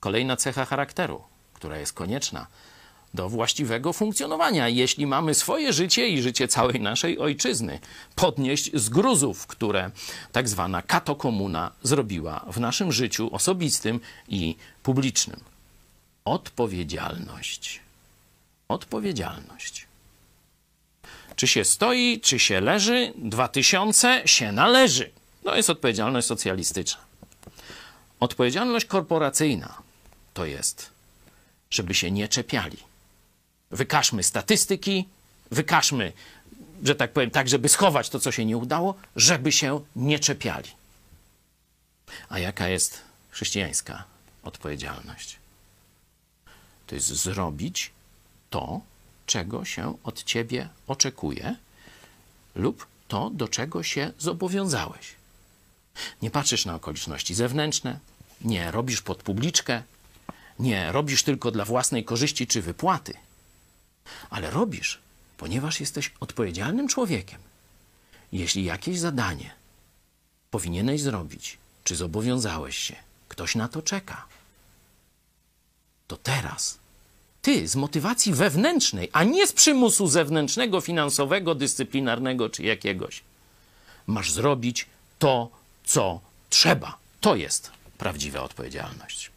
Kolejna cecha charakteru, która jest konieczna do właściwego funkcjonowania, jeśli mamy swoje życie i życie całej naszej ojczyzny podnieść z gruzów, które tak zwana katokomuna zrobiła w naszym życiu osobistym i publicznym. Odpowiedzialność. Odpowiedzialność. Czy się stoi, czy się leży, dwa tysiące się należy. To jest odpowiedzialność socjalistyczna. Odpowiedzialność korporacyjna to jest, żeby się nie czepiali. Wykażmy statystyki, wykażmy, że tak powiem, tak, żeby schować to, co się nie udało, żeby się nie czepiali. A jaka jest chrześcijańska odpowiedzialność? To jest zrobić to, czego się od ciebie oczekuje, lub to, do czego się zobowiązałeś. Nie patrzysz na okoliczności zewnętrzne, nie robisz pod publiczkę, nie robisz tylko dla własnej korzyści czy wypłaty, ale robisz, ponieważ jesteś odpowiedzialnym człowiekiem. Jeśli jakieś zadanie powinieneś zrobić, czy zobowiązałeś się, ktoś na to czeka, to teraz ty z motywacji wewnętrznej, a nie z przymusu zewnętrznego, finansowego, dyscyplinarnego czy jakiegoś, masz zrobić to, co trzeba. To jest prawdziwa odpowiedzialność.